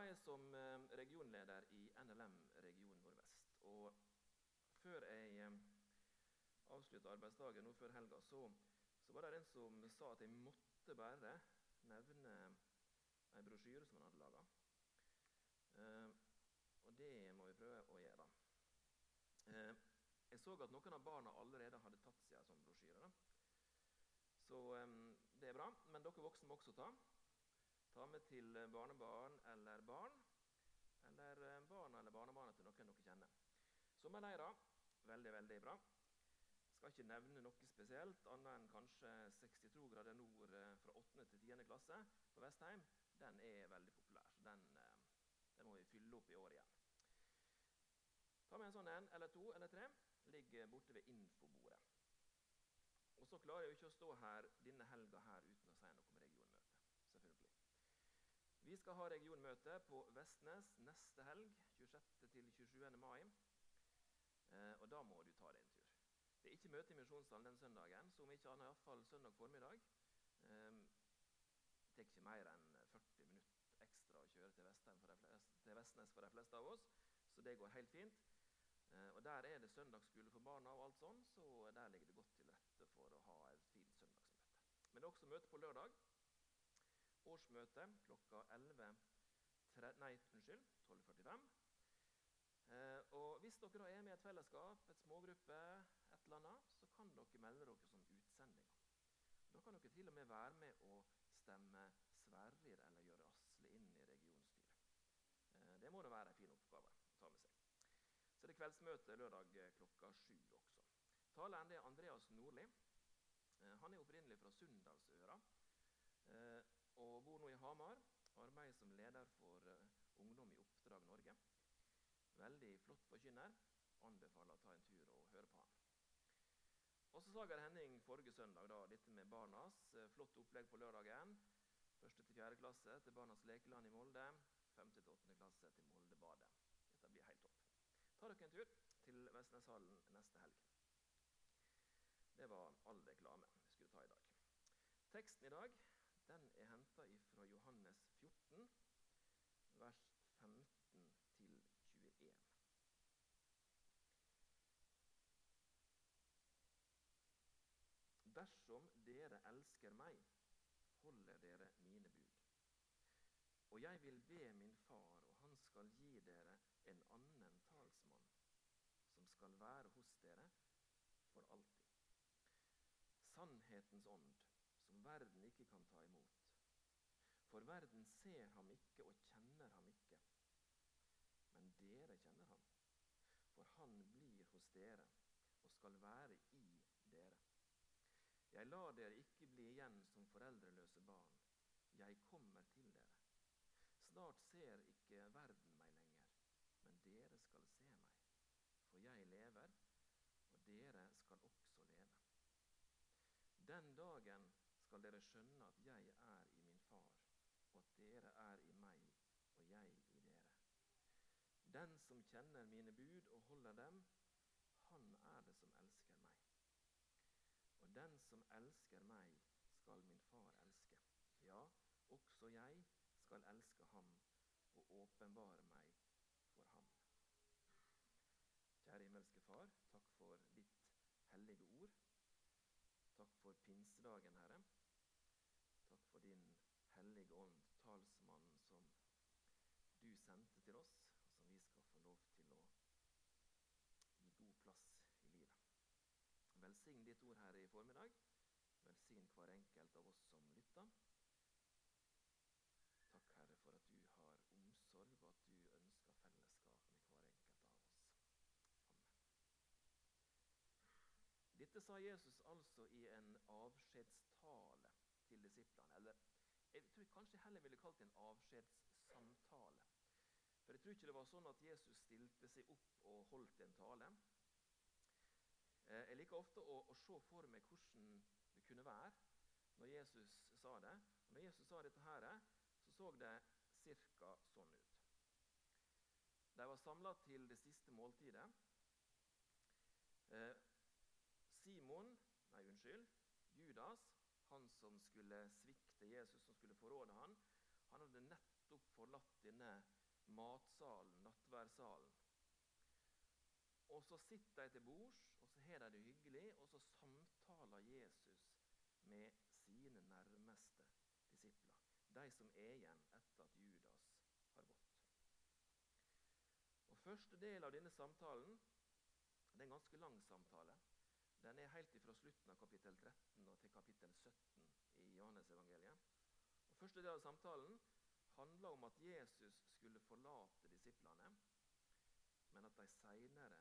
arbeider som eh, regionleder i NLM region Nordvest. Og før jeg eh, avslutta arbeidsdagen nå før helga, så, så, var det en som sa at jeg måtte bare nevne en brosjyre som han hadde laga. Eh, og det må vi prøve å gjøre. Eh, jeg så at noen av barna allerede hadde tatt seg en sånn brosjyre. Så eh, det er bra. Men dere voksne må også ta. Ta med til barnebarn eller barn, eller barna eller barnebarna til noen dere kjenner. Sommerleira veldig, veldig bra. Skal ikke nevne noe spesielt, annet enn kanskje 62 grader nord eh, fra 8. til 10. klasse på Vestheim. Den er veldig populær, så den, eh, den må vi fylle opp i år igjen. Ta med en sånn en eller to eller tre. Ligger borte ved infobordet. Og så klarer jeg jo ikke å stå her denne helga uten å si noe. Vi skal ha regionmøte på Vestnes neste helg, 26.-27. mai. Eh, og da må du ta deg en tur. Det er ikke møte i Misjonssalen den søndagen, så om ikke annet iallfall søndag formiddag. Eh, det tar ikke mer enn 40 minutter ekstra å kjøre til, fleste, til, Vestnes for de fleste av oss, så det går helt fint. Eh, og Der er det søndagsskole for barna, og alt sånn, så der ligger det godt til rette for å ha et fint søndagsmøte. Men det er også møte på lørdag årsmøte klokka 11, nei, unnskyld, 12.45. Eh, og Hvis dere er med i et fellesskap, et smågruppe, et eller annet, så kan dere melde dere som utsendinger. Da kan dere til og med være med å stemme Sverrir eller gjøre Asle inn i regionstyret. Eh, det må da være en fin oppgave å ta med seg. Så det er kveldsmøte lørdag eh, klokka sju også. Taleren er Andreas Nordli. Eh, han er opprinnelig fra Sunndalsøra. Eh, og bor nå i Hamar. Arbeider som leder for uh, Ungdom i Oppdrag Norge. Veldig flott forkynner. Anbefaler å ta en tur og høre på han. Og så Sager Henning forrige søndag da, dette med barnas. Uh, flott opplegg på lørdagen. Første til fjerde klasse til Barnas lekeland i Molde. Femte til åttende klasse til Moldebadet. Dette blir helt topp. Ta dere en tur til Vestneshallen neste helg. Det var all reklame vi skulle ta i dag. Teksten i dag den er henta fra Johannes 14, vers 15 21. Dersom dere elsker meg, holder dere mine bud. Og jeg vil be min far, og han skal gi dere en annen talsmann, som skal være hos dere for alltid. Sannhetens ånd verden ikke kan ta imot. For verden ser ham ikke og kjenner ham ikke. Men dere kjenner ham, for han blir hos dere og skal være i dere. Jeg lar dere ikke bli igjen som foreldreløse barn. Jeg kommer til dere. Snart ser ikke verden meg lenger, men dere skal se meg. For jeg lever, og dere skal også leve. Den dagen skal dere skjønne at jeg er i min far, og at dere er i meg og jeg i dere. Den som kjenner mine bud og holder dem, han er det som elsker meg. Og den som elsker meg, skal min far elske. Ja, også jeg skal elske ham og åpenbare meg for ham. Kjære himmelske Far, takk for ditt hellige ord. Takk for pinsedagen, Herre. Takk for din hellige ånd, talsmann som du sendte til oss, og som vi skal få lov til å gi god plass i livet. Velsign ditt ord her i formiddag. Velsign hver enkelt av oss som lytter. Takk, Herre, for at du har omsorg, og at du ønsker fellesskap med hver enkelt av oss. Amen. Dette sa Jesus altså i en avskjedstale til disiplene. Eller jeg tror jeg kanskje heller ville kalt det en avskjedssamtale. For Jeg tror ikke det var sånn at Jesus stilte seg opp og holdt en tale. Eh, jeg liker ofte å, å se for meg hvordan det kunne være når Jesus sa det. Og når Jesus sa dette her, så så det ca. sånn ut. De var samla til det siste måltidet. Eh, Simon, nei, unnskyld, Judas han som skulle svikte Jesus, som skulle forråde han, han hadde nettopp forlatt denne matsalen, nattværsalen. Og så sitter de til bords, og så har de det hyggelig, og så samtaler Jesus med sine nærmeste disipler. De som er igjen etter at Judas har gått. Og Første del av denne samtalen det er en ganske lang samtale. Den er helt fra slutten av kapittel 13 og til kapittel 17 i Johannes-evangeliet. Og Første del av samtalen handler om at Jesus men at de seinere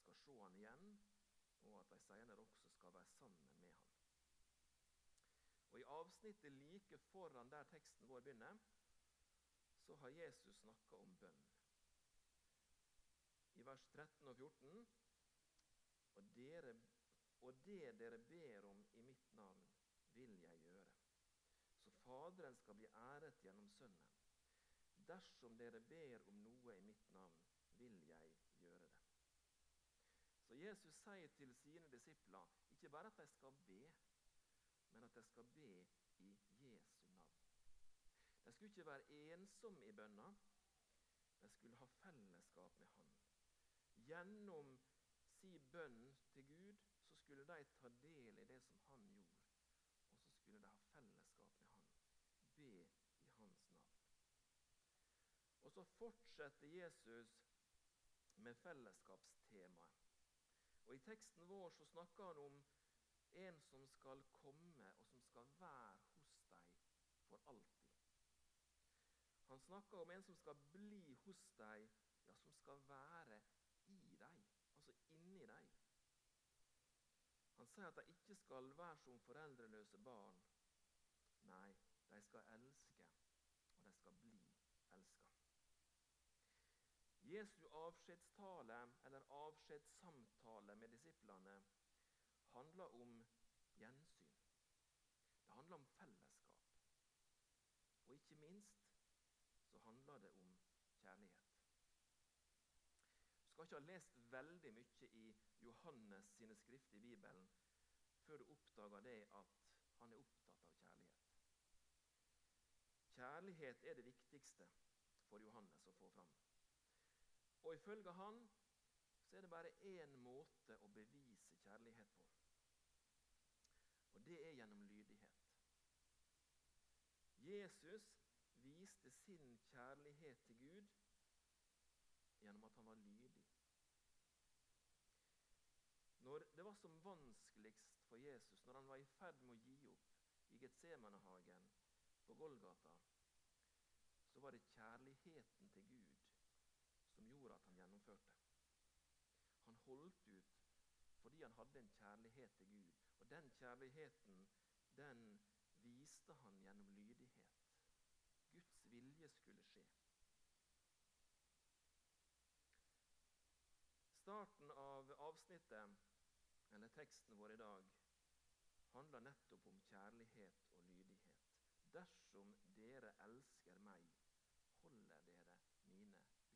skal se han igjen, og at de seinere også skal være sammen med han. Og I avsnittet like foran der teksten vår begynner, så har Jesus snakka om bønn. I vers 13 og 14 og, dere, og det dere ber om i mitt navn, vil jeg gjøre. Så Faderen skal bli æret gjennom Sønnen. Dersom dere ber om noe i mitt navn, vil jeg gjøre det. Så Jesus sier til sine disipler ikke bare at de skal be, men at de skal be i Jesu navn. De skulle ikke være ensomme i bønna. De skulle ha fellesskap med Han. Gjennom si bønn til Gud så skulle de ta del i det som Han gjorde, og så skulle de ha fellesskap med Han. Be i Hans navn. Og så fortsetter Jesus med fellesskapstemaet. Og I teksten vår så snakker han om en som skal komme, og som skal være hos deg for alltid. Han snakker om en som skal bli hos deg, ja, som skal være i deg, altså inni deg. Han sier at de ikke skal være som foreldreløse barn. Nei, de skal elske, og de skal bli Jesu avskjedstale, eller avskjedssamtale med disiplene, handler om gjensyn. Det handler om fellesskap. Og ikke minst så handler det om kjærlighet. Du skal ikke ha lest veldig mye i Johannes sine skrifter i Bibelen før du oppdager det at han er opptatt av kjærlighet. Kjærlighet er det viktigste for Johannes å få fram. Og ifølge han så er det bare én måte å bevise kjærlighet på. Og det er gjennom lydighet. Jesus viste sin kjærlighet til Gud gjennom at han var lydig. Når det var som vanskeligst for Jesus, når han var i ferd med å gi opp i Getsemanehagen på Golgata, så var det kjærligheten til Gud gjorde at han gjennomførte. Han holdt ut fordi han hadde en kjærlighet til Gud. Og den kjærligheten, den viste han gjennom lydighet. Guds vilje skulle skje. Starten av avsnittet, eller teksten vår i dag, handler nettopp om kjærlighet og lydighet. Dersom dere elsker meg, holder dere mine bud.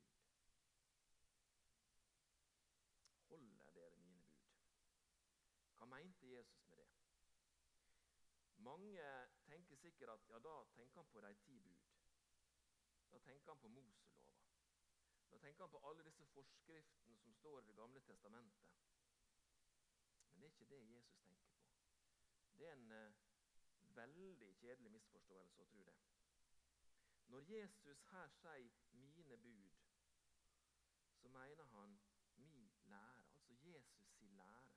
Holder dere mine bud. Hva mente Jesus med det? Mange tenker sikkert at ja, da tenker han på de ti bud. Da tenker han på Moselova. Da tenker han på alle disse forskriftene som står i Det gamle testamentet. Men det er ikke det Jesus tenker på. Det er en uh, veldig kjedelig misforståelse å tro det. Når Jesus her sier 'mine bud', så mener han min lære, altså Jesus sin lære.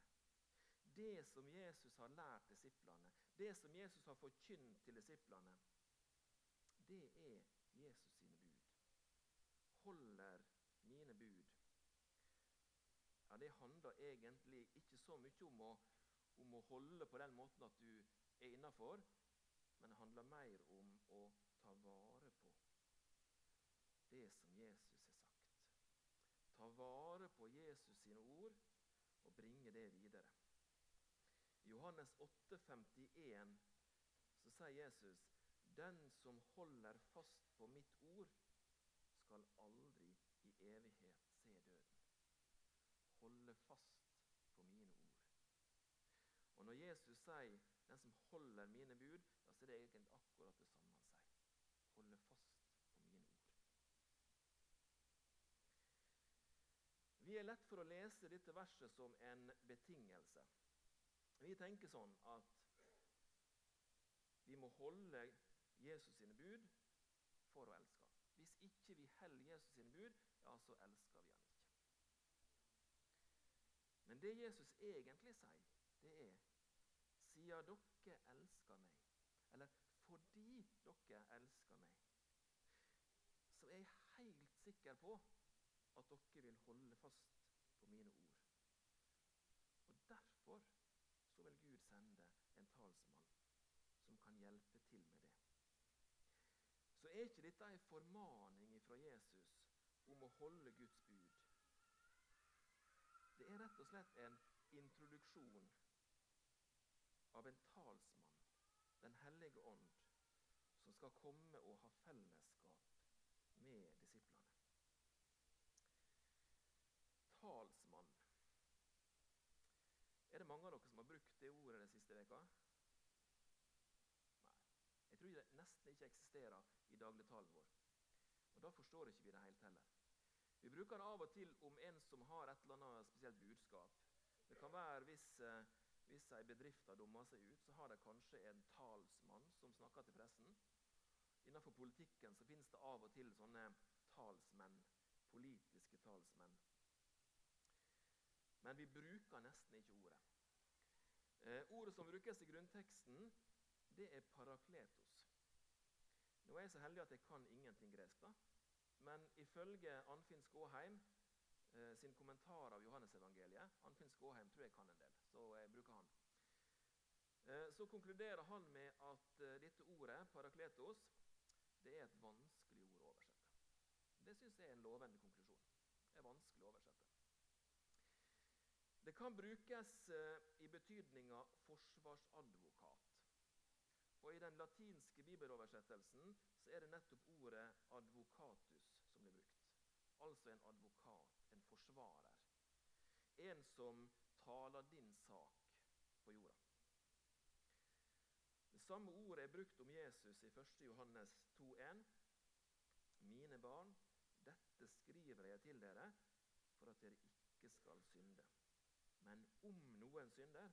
Det som Jesus har lært disiplene, det som Jesus har forkynt til disiplene, det er Jesus sine bud. Holder mine bud. Ja, Det handler egentlig ikke så mye om å, om å holde på den måten at du er innafor, men det handler mer om å ta vare på det som Jesus har sagt. Ta vare på Jesus sine ord og bringe det videre. I Johannes 8, 51 så sier Jesus den som holder fast på mitt ord, skal aldri i evighet se døden. Holde fast på mine ord. Og Når Jesus sier 'den som holder mine bud', da er det egentlig akkurat det samme han sier. Holde fast på mine ord. Vi er lett for å lese dette verset som en betingelse. Vi tenker sånn at vi må holde Jesus sine bud for å elske. Hvis ikke vi holder Jesus sine bud, ja, så elsker vi ham ikke. Men det Jesus egentlig sier, det er siden dere elsker meg, eller fordi dere elsker meg, så er jeg helt sikker på at dere vil holde fast på mine ord. Og Derfor så vil Gud sende en talsmann som kan hjelpe til med det. Så er ikke dette en formaning fra Jesus om å holde Guds bud. Det er rett og slett en introduksjon av en talsmann, Den hellige ånd, som skal komme og ha fellesskap med disiplene. Talsmann. Er det mange av dere som har brukt det ordet den siste veka? Nei. Jeg tror det nesten ikke eksisterer i dagligtalen vår. Og Da forstår ikke vi det helt heller. Vi bruker det av og til om en som har et eller annet spesielt budskap. Det kan være hvis, eh, hvis ei bedrift har dumma seg ut, så har de kanskje en talsmann som snakker til pressen. Innenfor politikken så finnes det av og til sånne talsmenn. Politiske talsmenn. Men vi bruker nesten ikke ordet. Eh, ordet som brukes i grunnteksten, det er parakletos. Nå er jeg så heldig at jeg kan ingenting gresk. da. Men ifølge Anfinn Skåheim eh, sin kommentar av Johannesevangeliet Anfinn Skåheim tror jeg kan en del, så jeg bruker han. Eh, så konkluderer han med at eh, dette ordet, parakletos, det er et vanskelig ord å oversette. Det syns jeg er en lovende konklusjon. Det er vanskelig å oversette. Det kan brukes eh, i betydninga forsvarsadvokat. Og I den latinske bibeloversettelsen så er det nettopp ordet 'advocatus' som blir brukt. Altså en advokat, en forsvarer. En som taler din sak på jorda. Det samme ordet er brukt om Jesus i 1. Johannes 2,1. Mine barn, dette skriver jeg til dere for at dere ikke skal synde. Men om noen synder,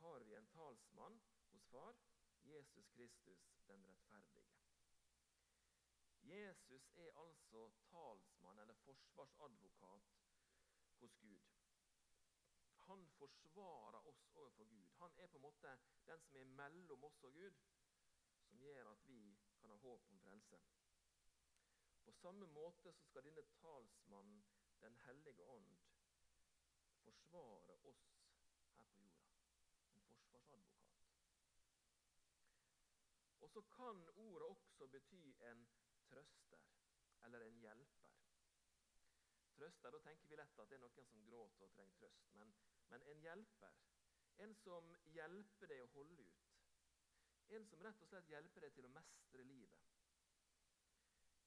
har vi en talsmann hos Far, Jesus Kristus den rettferdige. Jesus er altså talsmann eller forsvarsadvokat hos Gud. Han forsvarer oss overfor Gud. Han er på en måte den som er mellom oss og Gud, som gjør at vi kan ha håp om frelse. På samme måte så skal denne talsmannen, Den hellige ånd, forsvare oss her på jorda. En forsvarsadvokat. Og så kan ordet også bety en trøster eller en hjelper. Trøster, Da tenker vi lett at det er noen som gråter og trenger trøst. Men, men en hjelper, en som hjelper deg å holde ut. En som rett og slett hjelper deg til å mestre livet.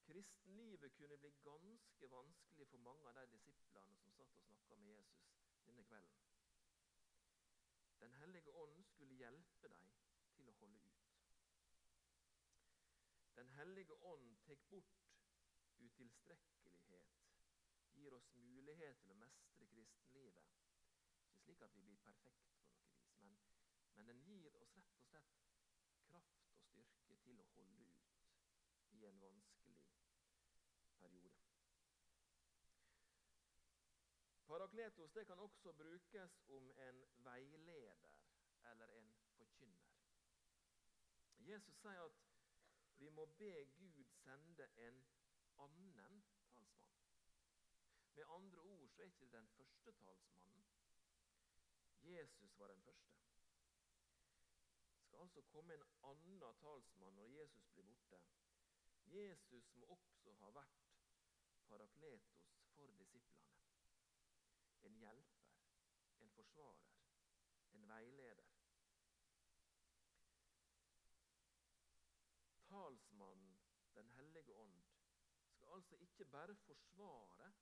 Kristenlivet kunne bli ganske vanskelig for mange av de disiplene som satt og snakka med Jesus denne kvelden. Den hellige ånd skulle hjelpe dem til å holde ut. Den hellige ånd tar bort utilstrekkelighet, gir oss mulighet til å mestre kristenlivet. Ikke slik at vi blir perfekte på noe vis, men, men den gir oss rett og slett kraft og styrke til å holde ut i en vanskelig periode. Parakletos det kan også brukes om en veileder eller en forkynner. Jesus sier at vi må be Gud sende en annen talsmann. Med andre ord så er ikke den første talsmannen. Jesus var den første. Det skal altså komme en annen talsmann når Jesus blir borte. Jesus må også ha vært parakletos for disiplene en hjelper, en forsvarer, en veileder. Talsmannen, Den hellige ånd, skal altså ikke bare forsvare,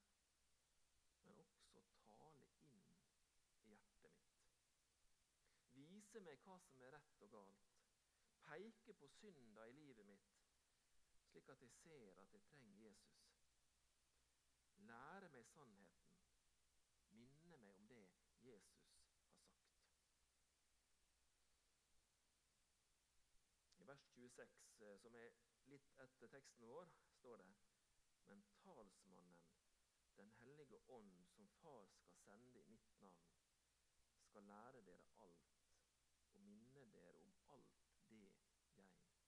men også tale inn i hjertet mitt. Vise meg hva som er rett og galt. Peke på synda i livet mitt, slik at jeg ser at jeg trenger Jesus. Lære meg sannheten Minne meg om det Jesus har sagt. I vers 26, eh, som er litt etter teksten vår, står det Men talsmannen, Den hellige ånd, som Far skal sende i mitt navn, skal lære dere alt og minne dere om alt det jeg har sagt dere.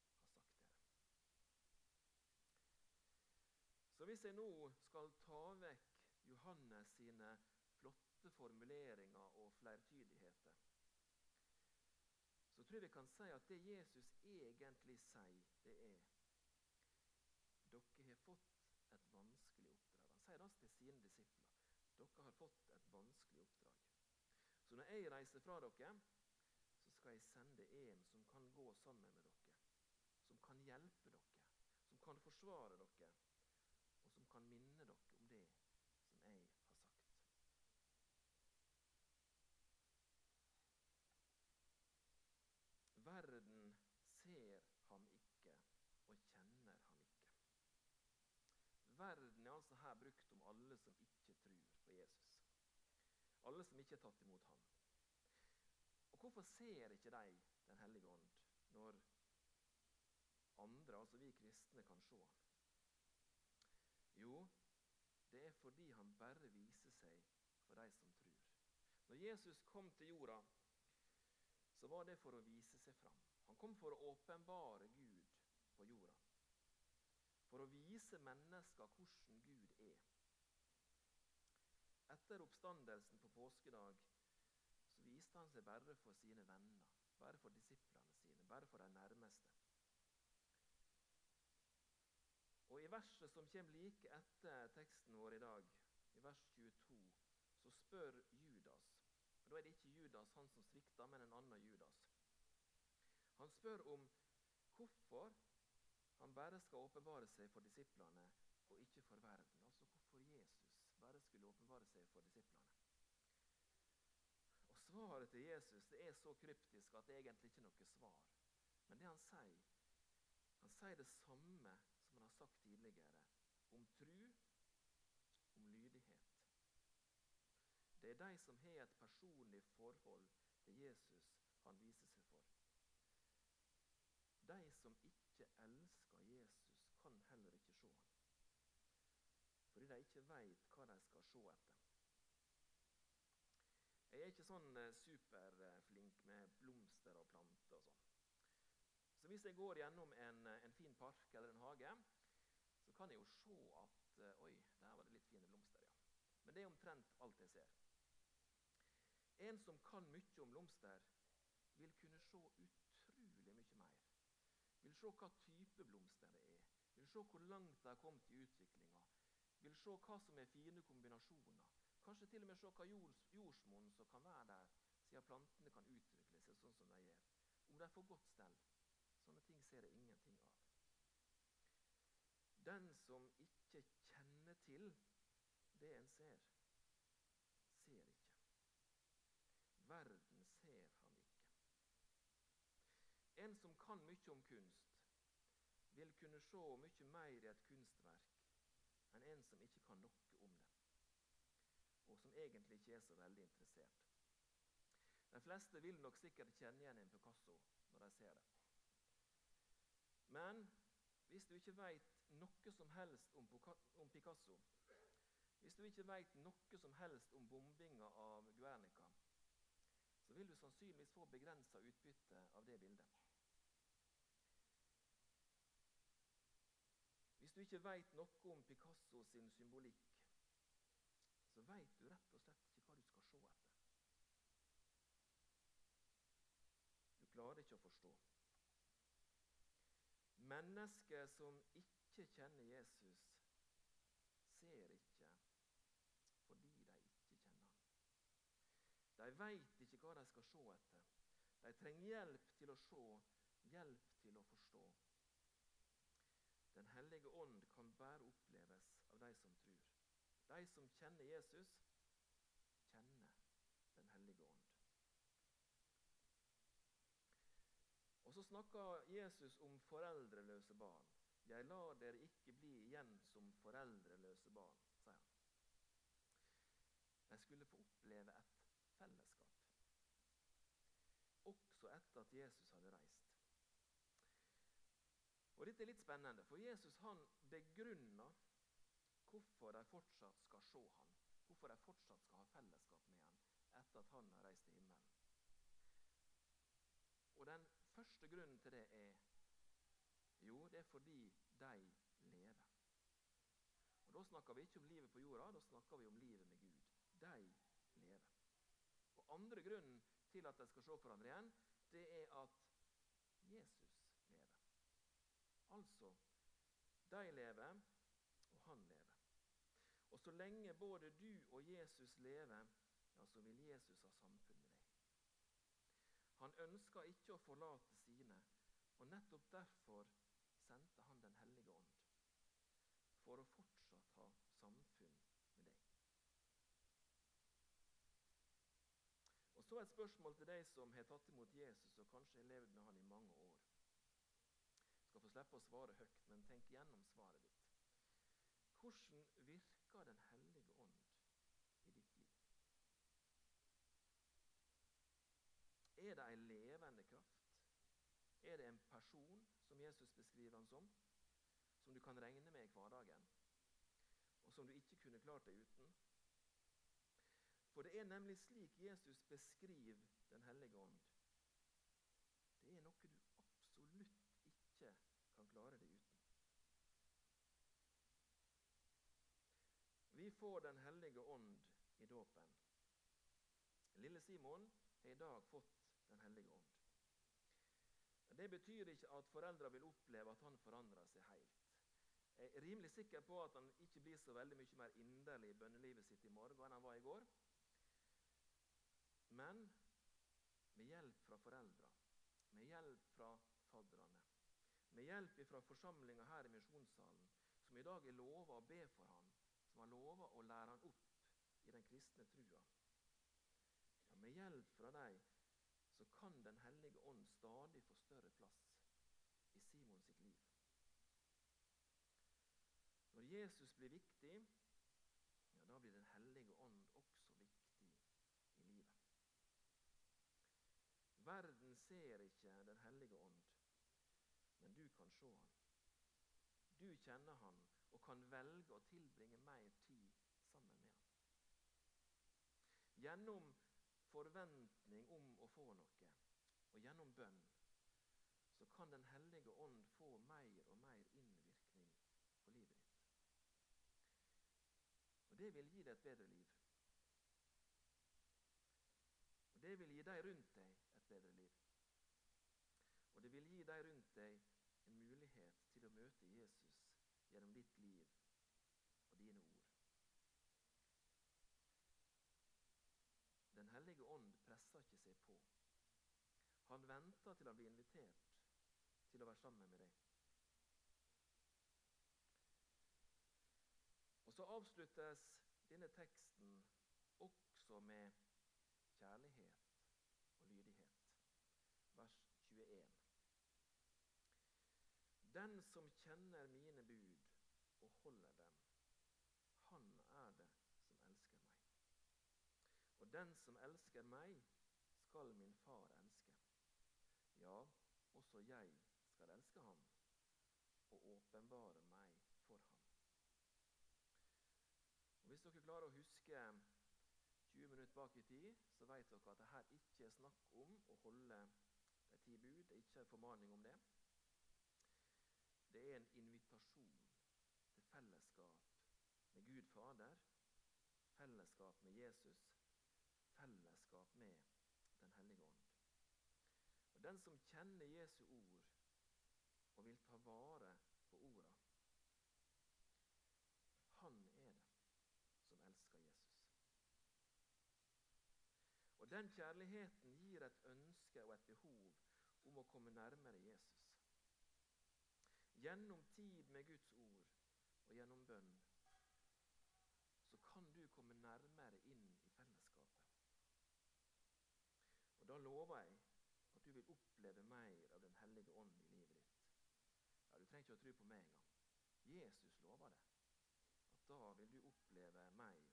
Så hvis jeg nå skal ta vekk Johannes sine flotte formuleringer og flertydigheter, så tror jeg vi kan si at det Jesus egentlig sier, det er dere har fått et vanskelig oppdrag. Han sier det til sine disipler. Dere har fått et vanskelig oppdrag. Så når jeg reiser fra dere, så skal jeg sende en som kan gå sammen med dere. Som kan hjelpe dere, som kan forsvare dere, og som kan minne dere om det som jeg har sagt. Verden ser ham ikke og kjenner ham ikke. Verden er altså her brukt om alle som ikke tror på Jesus. Alle som ikke har tatt imot ham. Og Hvorfor ser ikke de Den hellige ånd når andre, altså vi kristne, kan se ham? Jo, det er fordi han bare viser seg for de som tror. Når Jesus kom til jorda, så var det for å vise seg fram. Han kom for å åpenbare Gud på jorda. For å vise mennesker hvordan Gud er. Etter oppstandelsen på påskedag så viste han seg bare for sine venner, bare for disiplene sine, bare for de nærmeste. Og I verset som kommer like etter teksten vår i dag, i vers 22, så spør Judas og Da er det ikke Judas han som svikter, men en annen Judas. Han spør om hvorfor han bare skal åpenbare seg for disiplene og ikke for verden. Altså hvorfor Jesus bare skulle åpenbare seg for disiplene. Og Svaret til Jesus det er så kryptisk at det egentlig ikke er noe svar. Men det han sier, han sier det samme som han har sagt tidligere, om tru, om lydighet. Det er de som har et personlig forhold til Jesus han viser seg for. De som ikke elsker Jesus, kan heller ikke se ham. Fordi de ikke veit hva de skal se etter. Jeg er ikke sånn superflink med blomster og planter og sånn. Så hvis jeg går gjennom en, en, fin park eller en hage, så kan jeg jo se at Oi, der var det litt fine blomster, ja. Men det er omtrent alt jeg ser. En som kan mye om blomster, vil kunne se utrolig mye mer. Vil se hva type blomster det er, vil se hvor langt de har kommet i utviklinga. Vil se hva som er fine kombinasjoner. Kanskje til og med se hva jords, jordsmonn som kan være der, siden plantene kan utvikle seg sånn som de gjør. Om de får godt stell. Sånne ting ser jeg ingenting av. Den som ikke kjenner til det en ser, ser ikke. Verden ser han ikke. En som kan mye om kunst, vil kunne se mye mer i et kunstverk enn en som ikke kan noe om det, og som egentlig ikke er så veldig interessert. De fleste vil nok sikkert kjenne igjen en Picasso når de ser det. Men hvis du ikke veit noe som helst om, Picasso, hvis du ikke veit noe som helst om bombinga av Guernica, så vil du sannsynligvis få begrensa utbytte av det bildet. Hvis du ikke veit noe om Picasso sin symbolikk, så veit du rett og slett ikke hva du skal se etter. Du klarer ikke å forstå. Mennesker som ikke kjenner Jesus, ser ikke fordi De veit ikke hva de skal se etter. De trenger hjelp til å se, hjelp til å forstå. Den hellige ånd kan bare oppleves av de som tror. De som kjenner Jesus, kjenner Den hellige ånd. Og Så snakker Jesus om foreldreløse barn. 'Jeg lar dere ikke bli igjen som foreldreløse barn', sier han. De skulle få oppleve et fellesskap. Også etter at Jesus hadde reist. Og Dette er litt spennende, for Jesus han begrunner hvorfor de fortsatt skal se ham. Hvorfor de fortsatt skal ha fellesskap med ham etter at han har reist til himmelen. Og Den første grunnen til det er jo, det er fordi de lever. Og Da snakker vi ikke om livet på jorda, da snakker vi om livet med Gud. De lever. Og Andre grunnen til at de skal se hverandre igjen, det er at Jesus. Altså, de lever, og han lever. Og så lenge både du og Jesus lever, ja, så vil Jesus ha samfunn med deg. Han ønska ikke å forlate sine, og nettopp derfor sendte han Den hellige ånd. For å fortsatt ha samfunn med deg. Og Så et spørsmål til deg som har tatt imot Jesus og kanskje har levd med han i mange år. Jeg slippe å svare høyt, men tenk gjennom svaret ditt. Hvordan virker Den hellige ånd i ditt liv? Er det en levende kraft? Er det en person, som Jesus beskriver han som, som du kan regne med i hverdagen, og som du ikke kunne klart deg uten? For det er nemlig slik Jesus beskriver Den hellige ånd. Det er noe du absolutt ikke kan klare deg uten. Vi får Den hellige ånd i dåpen. Lille Simon har i dag fått Den hellige ånd. Det betyr ikke at foreldra vil oppleve at han forandrer seg helt. Jeg er rimelig sikker på at han ikke blir så veldig mye mer inderlig i bønnelivet sitt i morgen enn han var i går. Men med hjelp fra foreldra, med hjelp fra fadderne, med hjelp fra forsamlinga her i misjonssalen, som i dag er lova å be for ham, som har lova å lære han opp i den kristne trua. Ja, med hjelp fra dem så kan Den hellige ånd stadig få større plass i Simon sitt liv. Når Jesus blir viktig, ja, da blir Den hellige ånd også viktig i livet. Verden ser ikke Den hellige ånd, men du kan se han. Du kjenner han og kan velge å tilbringe mer tid sammen med ham. Gjennom forventning om å få noe, og gjennom bønn, så kan Den hellige ånd få mer og mer innvirkning på livet ditt. Og Det vil gi deg et bedre liv. Og Det vil gi de rundt deg et bedre liv. Og det vil gi de rundt deg en mulighet til å møte Jesus gjennom ditt liv og dine ord. Den hellige ånd presser ikke seg på. Han venter til han blir invitert til å være sammen med deg. Og Så avsluttes denne teksten også med kjærlighet og lydighet. Vers 21. Den som kjenner mine bud og holder dem, han er det som elsker meg. Og den som elsker meg, skal min far elske. Ja, også jeg skal elske ham og åpenbare meg for ham. Og Hvis dere klarer å huske 20 minutter bak i tid, så vet dere at det her ikke er snakk om å holde de ti bud. Det er ikke en formaning om det. Det er en invitasjon til fellesskap med Gud Fader, fellesskap med Jesus, fellesskap med Den hellige ånd. Og Den som kjenner Jesu ord og vil ta vare på orda, han er det som elsker Jesus. Og Den kjærligheten gir et ønske og et behov om å komme nærmere Jesus. Gjennom tid med Guds ord og gjennom bønn lover jeg at du vil oppleve mer av Den hellige ånd i livet ditt. Ja, Du trenger ikke å tro på meg engang. Jesus lover det. At da vil du oppleve mer